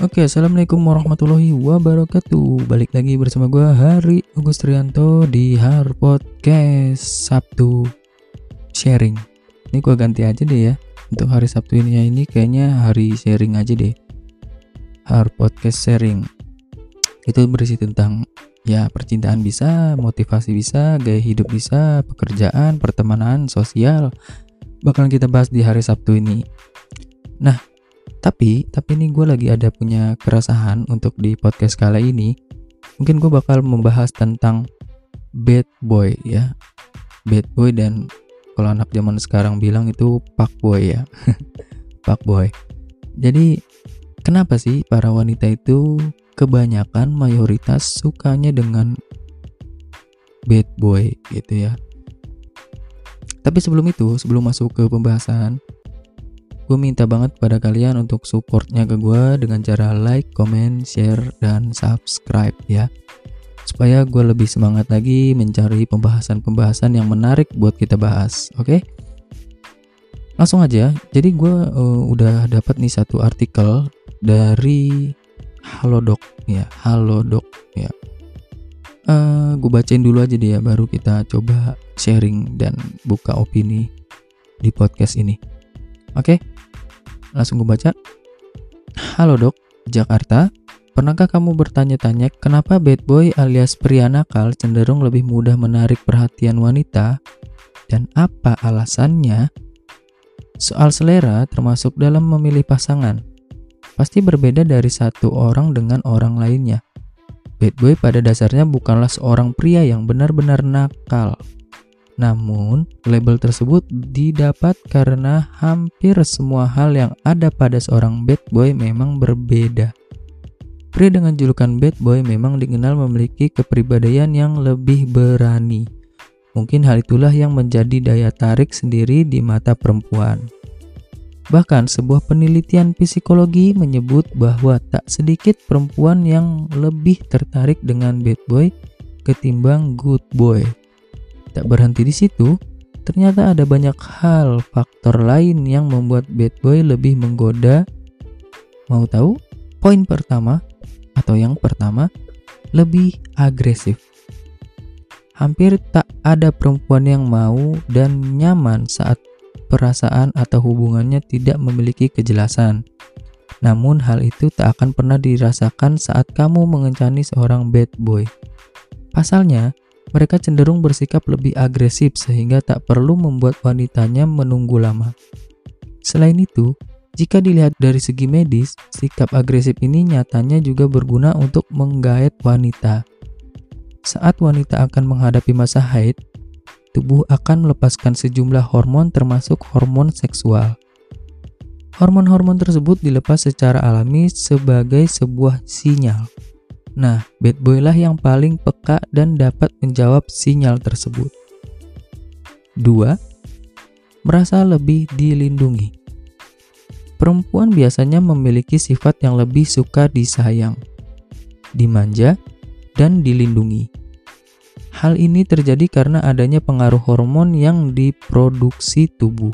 Oke, assalamualaikum warahmatullahi wabarakatuh. Balik lagi bersama gue Hari Agustrianto di Har Podcast Sabtu Sharing. Ini gue ganti aja deh ya. Untuk hari Sabtu ini ya ini kayaknya hari sharing aja deh. Har Podcast Sharing. Itu berisi tentang ya percintaan bisa, motivasi bisa, gaya hidup bisa, pekerjaan, pertemanan, sosial. Bakalan kita bahas di hari Sabtu ini. Nah, tapi tapi ini gue lagi ada punya keresahan untuk di podcast kali ini. Mungkin gue bakal membahas tentang bad boy ya. Bad boy dan kalau anak zaman sekarang bilang itu pak boy ya. Pak boy. Jadi kenapa sih para wanita itu kebanyakan mayoritas sukanya dengan bad boy gitu ya? Tapi sebelum itu sebelum masuk ke pembahasan gue minta banget pada kalian untuk supportnya ke gue dengan cara like, comment, share, dan subscribe ya. Supaya gue lebih semangat lagi mencari pembahasan-pembahasan yang menarik buat kita bahas oke? Okay? langsung aja jadi gue uh, udah dapat nih satu artikel dari Halodoc ya Halodoc ya. Uh, eh, gue bacain dulu aja ya baru kita coba sharing dan buka opini di podcast ini oke? Langsung gue baca. Halo dok, Jakarta. Pernahkah kamu bertanya-tanya kenapa bad boy alias pria nakal cenderung lebih mudah menarik perhatian wanita? Dan apa alasannya? Soal selera termasuk dalam memilih pasangan. Pasti berbeda dari satu orang dengan orang lainnya. Bad boy pada dasarnya bukanlah seorang pria yang benar-benar nakal, namun, label tersebut didapat karena hampir semua hal yang ada pada seorang bad boy memang berbeda. Pria dengan julukan bad boy memang dikenal memiliki kepribadian yang lebih berani. Mungkin hal itulah yang menjadi daya tarik sendiri di mata perempuan. Bahkan sebuah penelitian psikologi menyebut bahwa tak sedikit perempuan yang lebih tertarik dengan bad boy ketimbang good boy. Tak berhenti di situ, ternyata ada banyak hal faktor lain yang membuat bad boy lebih menggoda. Mau tahu? Poin pertama atau yang pertama, lebih agresif. Hampir tak ada perempuan yang mau dan nyaman saat perasaan atau hubungannya tidak memiliki kejelasan. Namun hal itu tak akan pernah dirasakan saat kamu mengencani seorang bad boy. Pasalnya, mereka cenderung bersikap lebih agresif sehingga tak perlu membuat wanitanya menunggu lama. Selain itu, jika dilihat dari segi medis, sikap agresif ini nyatanya juga berguna untuk menggait wanita. Saat wanita akan menghadapi masa haid, tubuh akan melepaskan sejumlah hormon termasuk hormon seksual. Hormon-hormon tersebut dilepas secara alami sebagai sebuah sinyal Nah, bad boy lah yang paling peka dan dapat menjawab sinyal tersebut. 2. Merasa lebih dilindungi. Perempuan biasanya memiliki sifat yang lebih suka disayang, dimanja, dan dilindungi. Hal ini terjadi karena adanya pengaruh hormon yang diproduksi tubuh.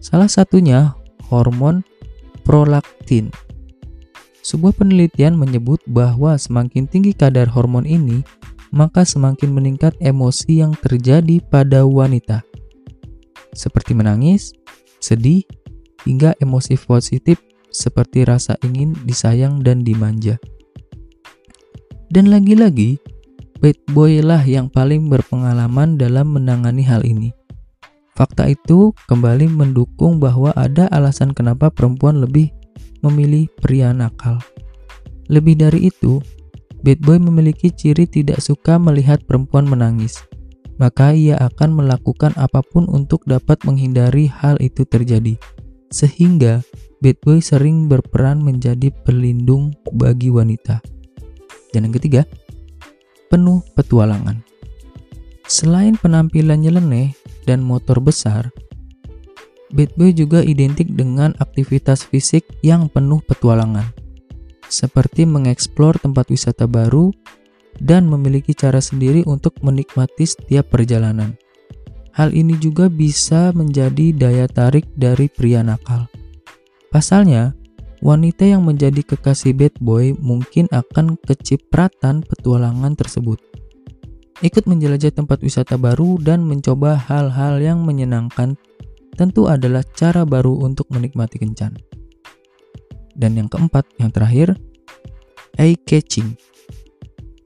Salah satunya hormon prolaktin sebuah penelitian menyebut bahwa semakin tinggi kadar hormon ini, maka semakin meningkat emosi yang terjadi pada wanita, seperti menangis, sedih, hingga emosi positif seperti rasa ingin disayang dan dimanja. Dan lagi-lagi, bad boy lah yang paling berpengalaman dalam menangani hal ini. Fakta itu kembali mendukung bahwa ada alasan kenapa perempuan lebih memilih pria nakal. Lebih dari itu, bad boy memiliki ciri tidak suka melihat perempuan menangis. Maka ia akan melakukan apa pun untuk dapat menghindari hal itu terjadi. Sehingga bad boy sering berperan menjadi pelindung bagi wanita. Dan yang ketiga, penuh petualangan. Selain penampilan nyeleneh dan motor besar, Bad boy juga identik dengan aktivitas fisik yang penuh petualangan, seperti mengeksplor tempat wisata baru dan memiliki cara sendiri untuk menikmati setiap perjalanan. Hal ini juga bisa menjadi daya tarik dari pria nakal. Pasalnya, wanita yang menjadi kekasih bad boy mungkin akan kecipratan petualangan tersebut. Ikut menjelajah tempat wisata baru dan mencoba hal-hal yang menyenangkan tentu adalah cara baru untuk menikmati kencan. Dan yang keempat, yang terakhir, eye-catching.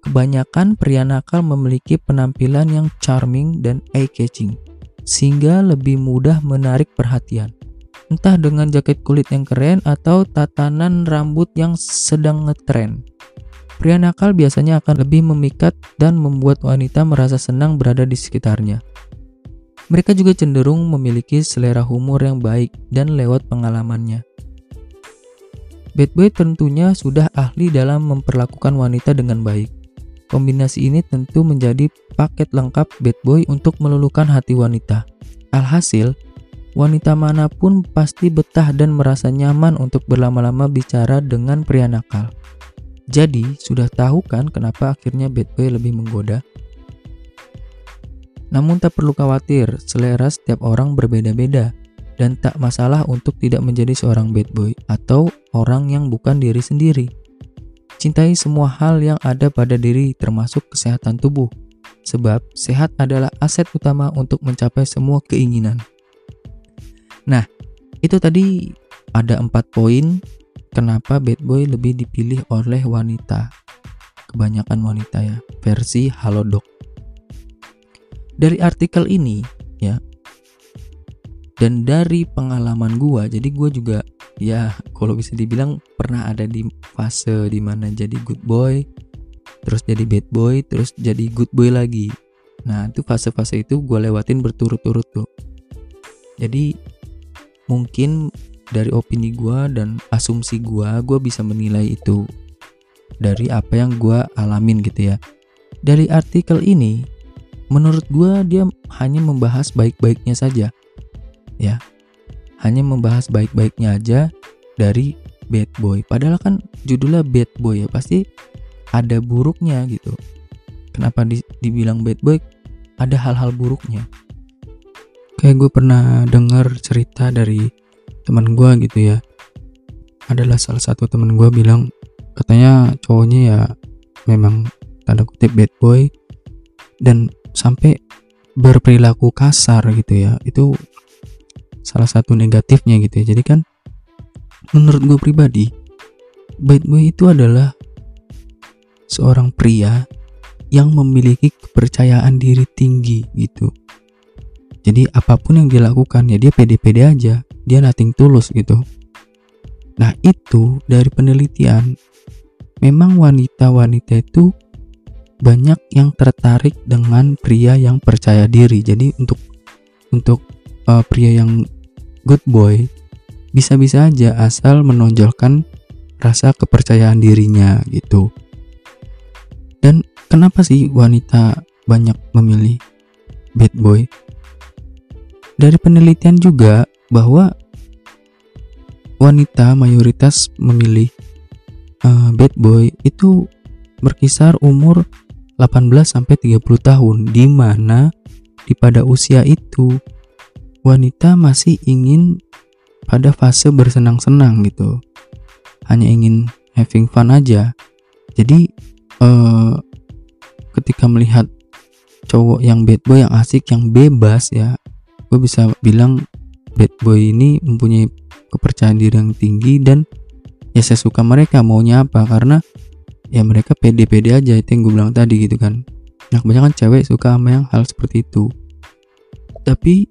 Kebanyakan pria nakal memiliki penampilan yang charming dan eye-catching, sehingga lebih mudah menarik perhatian entah dengan jaket kulit yang keren atau tatanan rambut yang sedang ngetren. Pria nakal biasanya akan lebih memikat dan membuat wanita merasa senang berada di sekitarnya. Mereka juga cenderung memiliki selera humor yang baik dan lewat pengalamannya. Bad boy tentunya sudah ahli dalam memperlakukan wanita dengan baik. Kombinasi ini tentu menjadi paket lengkap bad boy untuk meluluhkan hati wanita. Alhasil, wanita mana pun pasti betah dan merasa nyaman untuk berlama-lama bicara dengan pria nakal. Jadi, sudah tahu kan kenapa akhirnya bad boy lebih menggoda? Namun tak perlu khawatir, selera setiap orang berbeda-beda dan tak masalah untuk tidak menjadi seorang bad boy atau orang yang bukan diri sendiri. Cintai semua hal yang ada pada diri termasuk kesehatan tubuh, sebab sehat adalah aset utama untuk mencapai semua keinginan. Nah, itu tadi ada empat poin kenapa bad boy lebih dipilih oleh wanita. Kebanyakan wanita ya, versi Halodoc. Dari artikel ini ya, dan dari pengalaman gua, jadi gua juga ya kalau bisa dibilang pernah ada di fase di mana jadi good boy, terus jadi bad boy, terus jadi good boy lagi. Nah itu fase-fase itu gue lewatin berturut-turut tuh. Jadi mungkin dari opini gue dan asumsi gue gue bisa menilai itu dari apa yang gue alamin gitu ya dari artikel ini menurut gue dia hanya membahas baik-baiknya saja. Ya. Hanya membahas baik-baiknya aja dari bad boy. Padahal kan judulnya bad boy ya pasti ada buruknya gitu. Kenapa di, dibilang bad boy? Ada hal-hal buruknya. Kayak gue pernah dengar cerita dari teman gue gitu ya. Adalah salah satu teman gue bilang katanya cowoknya ya memang tanda kutip bad boy. Dan sampai berperilaku kasar gitu ya itu salah satu negatifnya gitu ya jadi kan menurut gue pribadi bad boy itu adalah seorang pria yang memiliki kepercayaan diri tinggi gitu jadi apa pun yang dilakukan ya dia pede-pede aja, dia nating tulus gitu. Nah itu dari penelitian memang wanita-wanita itu banyak yang tertarik dengan pria yang percaya diri. Jadi untuk untuk uh, pria yang good boy bisa-bisa aja asal menonjolkan rasa kepercayaan dirinya gitu. Dan kenapa sih wanita banyak memilih bad boy? Dari penelitian juga bahwa wanita mayoritas memilih uh, bad boy itu berkisar umur 18 sampai 30 tahun di mana di pada usia itu wanita masih ingin pada fase bersenang-senang gitu. Hanya ingin having fun aja. Jadi uh, ketika melihat cowok yang bad boy yang asik yang bebas ya gue bisa bilang bad boy ini mempunyai kepercayaan diri yang tinggi dan ya saya suka mereka maunya apa karena ya mereka pede-pede aja itu yang gue bilang tadi gitu kan. Nah kebanyakan cewek suka sama yang hal seperti itu. Tapi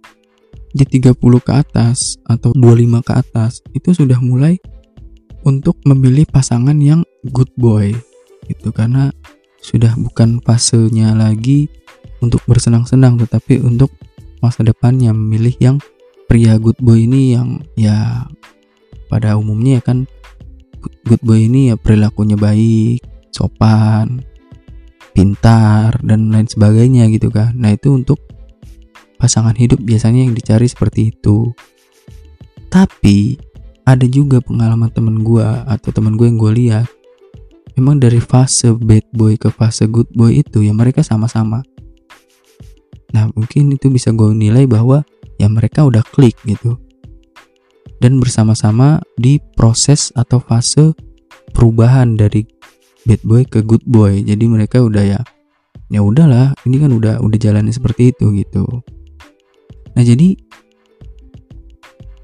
di 30 ke atas atau 25 ke atas itu sudah mulai untuk memilih pasangan yang good boy gitu. Karena sudah bukan fasenya lagi untuk bersenang-senang tetapi untuk masa depannya memilih yang pria good boy ini yang ya pada umumnya ya kan good boy ini ya perilakunya baik, sopan, pintar dan lain sebagainya gitu kan. Nah, itu untuk pasangan hidup biasanya yang dicari seperti itu. Tapi ada juga pengalaman temen gue atau temen gue yang gue lihat memang dari fase bad boy ke fase good boy itu ya mereka sama-sama Nah mungkin itu bisa gue nilai bahwa ya mereka udah klik gitu. Dan bersama-sama di proses atau fase perubahan dari bad boy ke good boy. Jadi mereka udah ya ya udahlah ini kan udah udah jalannya seperti itu gitu. Nah jadi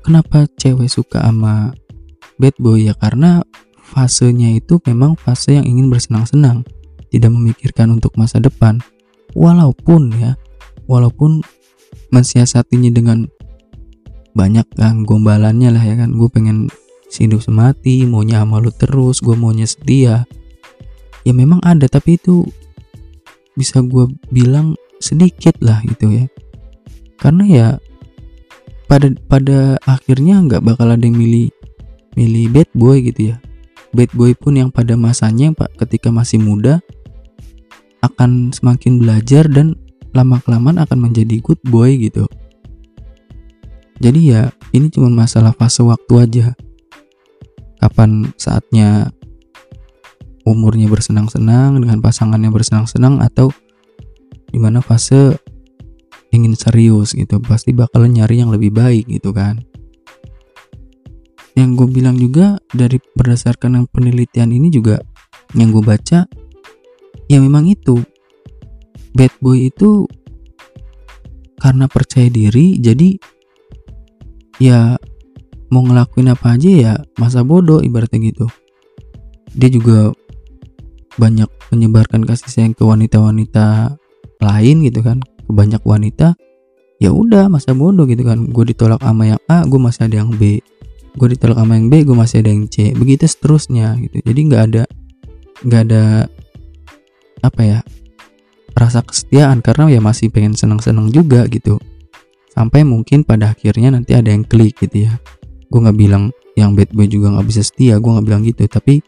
kenapa cewek suka sama bad boy? Ya karena fasenya itu memang fase yang ingin bersenang-senang tidak memikirkan untuk masa depan. Walaupun ya walaupun mensiasatinya dengan banyak kan gombalannya lah ya kan. Gue pengen hidup semati maunya sama lu terus gue maunya setia ya. Memang ada tapi itu bisa gue bilang sedikit lah gitu ya. Karena ya pada pada akhirnya nggak bakal ada yang milih milih bad boy gitu ya. Bad boy pun yang pada masanya pak ketika masih muda akan semakin belajar dan lama kelamaan akan menjadi good boy gitu jadi ya ini cuma masalah fase waktu aja. Kapan saatnya umurnya bersenang-senang dengan pasangannya bersenang-senang atau di mana fase ingin serius gitu. Pasti bakalan nyari yang lebih baik gitu kan. Yang gue bilang juga dari berdasarkan yang penelitian ini juga yang gue baca ya memang itu. Bad boy itu karena percaya diri jadi ya mau ngelakuin apa aja ya masa bodoh ibaratnya gitu. Dia juga banyak menyebarkan kasih sayang ke wanita-wanita lain gitu kan ke banyak wanita. Ya udah masa bodoh gitu kan. Gue ditolak sama yang A gue masih ada yang B. Gue ditolak sama yang B gue masih ada yang C. Begitu seterusnya gitu. Jadi nggak ada nggak ada apa ya rasa kesetiaan. Karena ya masih pengen senang-senang juga gitu sampai mungkin pada akhirnya nanti ada yang klik gitu ya. Gue nggak bilang yang bad boy juga nggak bisa setia gue nggak bilang gitu. Tapi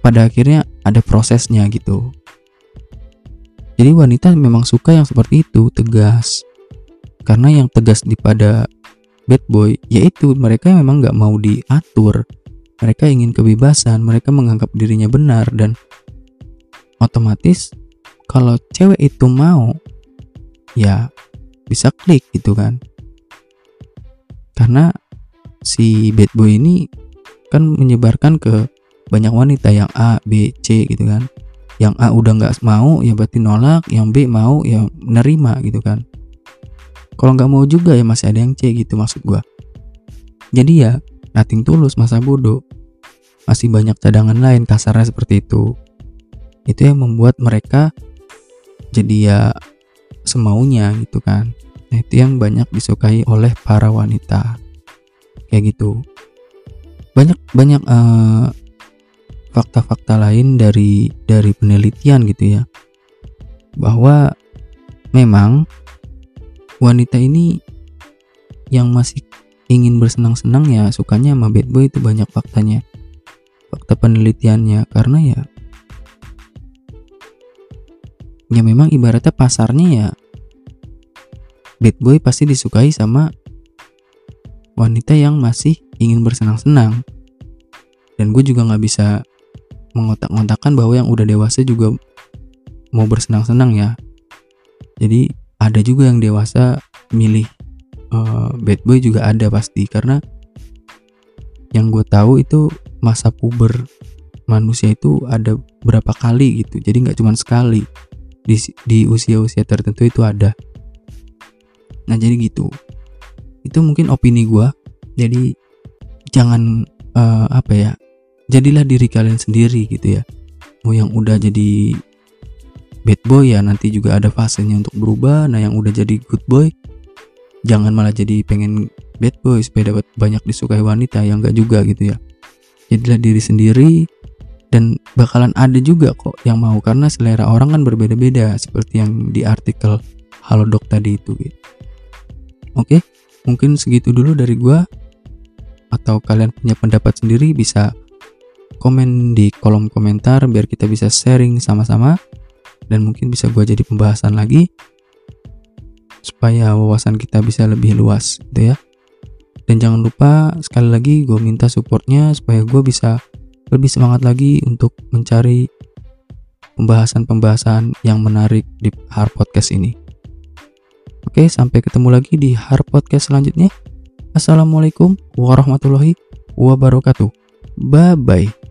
pada akhirnya ada prosesnya gitu. Jadi wanita memang suka yang seperti itu tegas. Karena yang tegas di pada bad boy yaitu mereka memang nggak mau diatur. Mereka ingin kebebasan mereka menganggap dirinya benar dan otomatis kalau cewek itu mau ya bisa klik gitu kan. Karena si bad boy ini kan menyebarkan ke banyak wanita yang A, B, C gitu kan. Yang A udah nggak mau ya berarti nolak. Yang B mau ya menerima gitu kan. Kalau nggak mau juga ya masih ada yang C gitu maksud gua. Jadi ya nothing tulus masa bodoh. Masih banyak cadangan lain kasarnya seperti itu. Itu yang membuat mereka jadi ya semaunya gitu kan. Nah itu yang banyak disukai oleh para wanita. Kayak gitu. Banyak banyak fakta fakta-fakta lain dari dari penelitian gitu ya. Bahwa memang wanita ini yang masih ingin bersenang-senang ya sukanya sama bad boy itu banyak faktanya. Fakta penelitiannya. Karena ya ya memang ibaratnya pasarnya ya bad boy pasti disukai sama wanita yang masih ingin bersenang-senang. Dan gue juga nggak bisa mengotak-ngotakan bahwa yang udah dewasa juga mau bersenang-senang ya. Jadi ada juga yang dewasa milih uh, bad boy juga ada pasti. Karena yang gue tahu itu masa puber manusia itu ada berapa kali gitu. Jadi nggak cuma sekali di di usia-usia tertentu itu ada. Nah jadi gitu. Itu mungkin opini gue jadi jangan uh, apa ya jadilah diri kalian sendiri gitu ya. Mau yang udah jadi bad boy ya nanti juga ada fasenya untuk berubah. Nah yang udah jadi good boy jangan malah jadi pengen bad boy supaya dapat banyak disukai wanita yang enggak juga gitu ya. Jadilah diri sendiri dan bakalan ada juga kok yang mau karena selera orang kan berbeda-beda seperti yang di artikel Halodoc tadi itu gitu. Oke, mungkin segitu dulu dari gua atau kalian punya pendapat sendiri bisa komen di kolom komentar biar kita bisa sharing sama-sama dan mungkin bisa gua jadi pembahasan lagi supaya wawasan kita bisa lebih luas gitu ya. Dan jangan lupa sekali lagi gue minta supportnya supaya gue bisa lebih semangat lagi untuk mencari pembahasan-pembahasan yang menarik di Hard Podcast ini. Oke, sampai ketemu lagi di Hard Podcast selanjutnya. Assalamualaikum warahmatullahi wabarakatuh. Bye bye.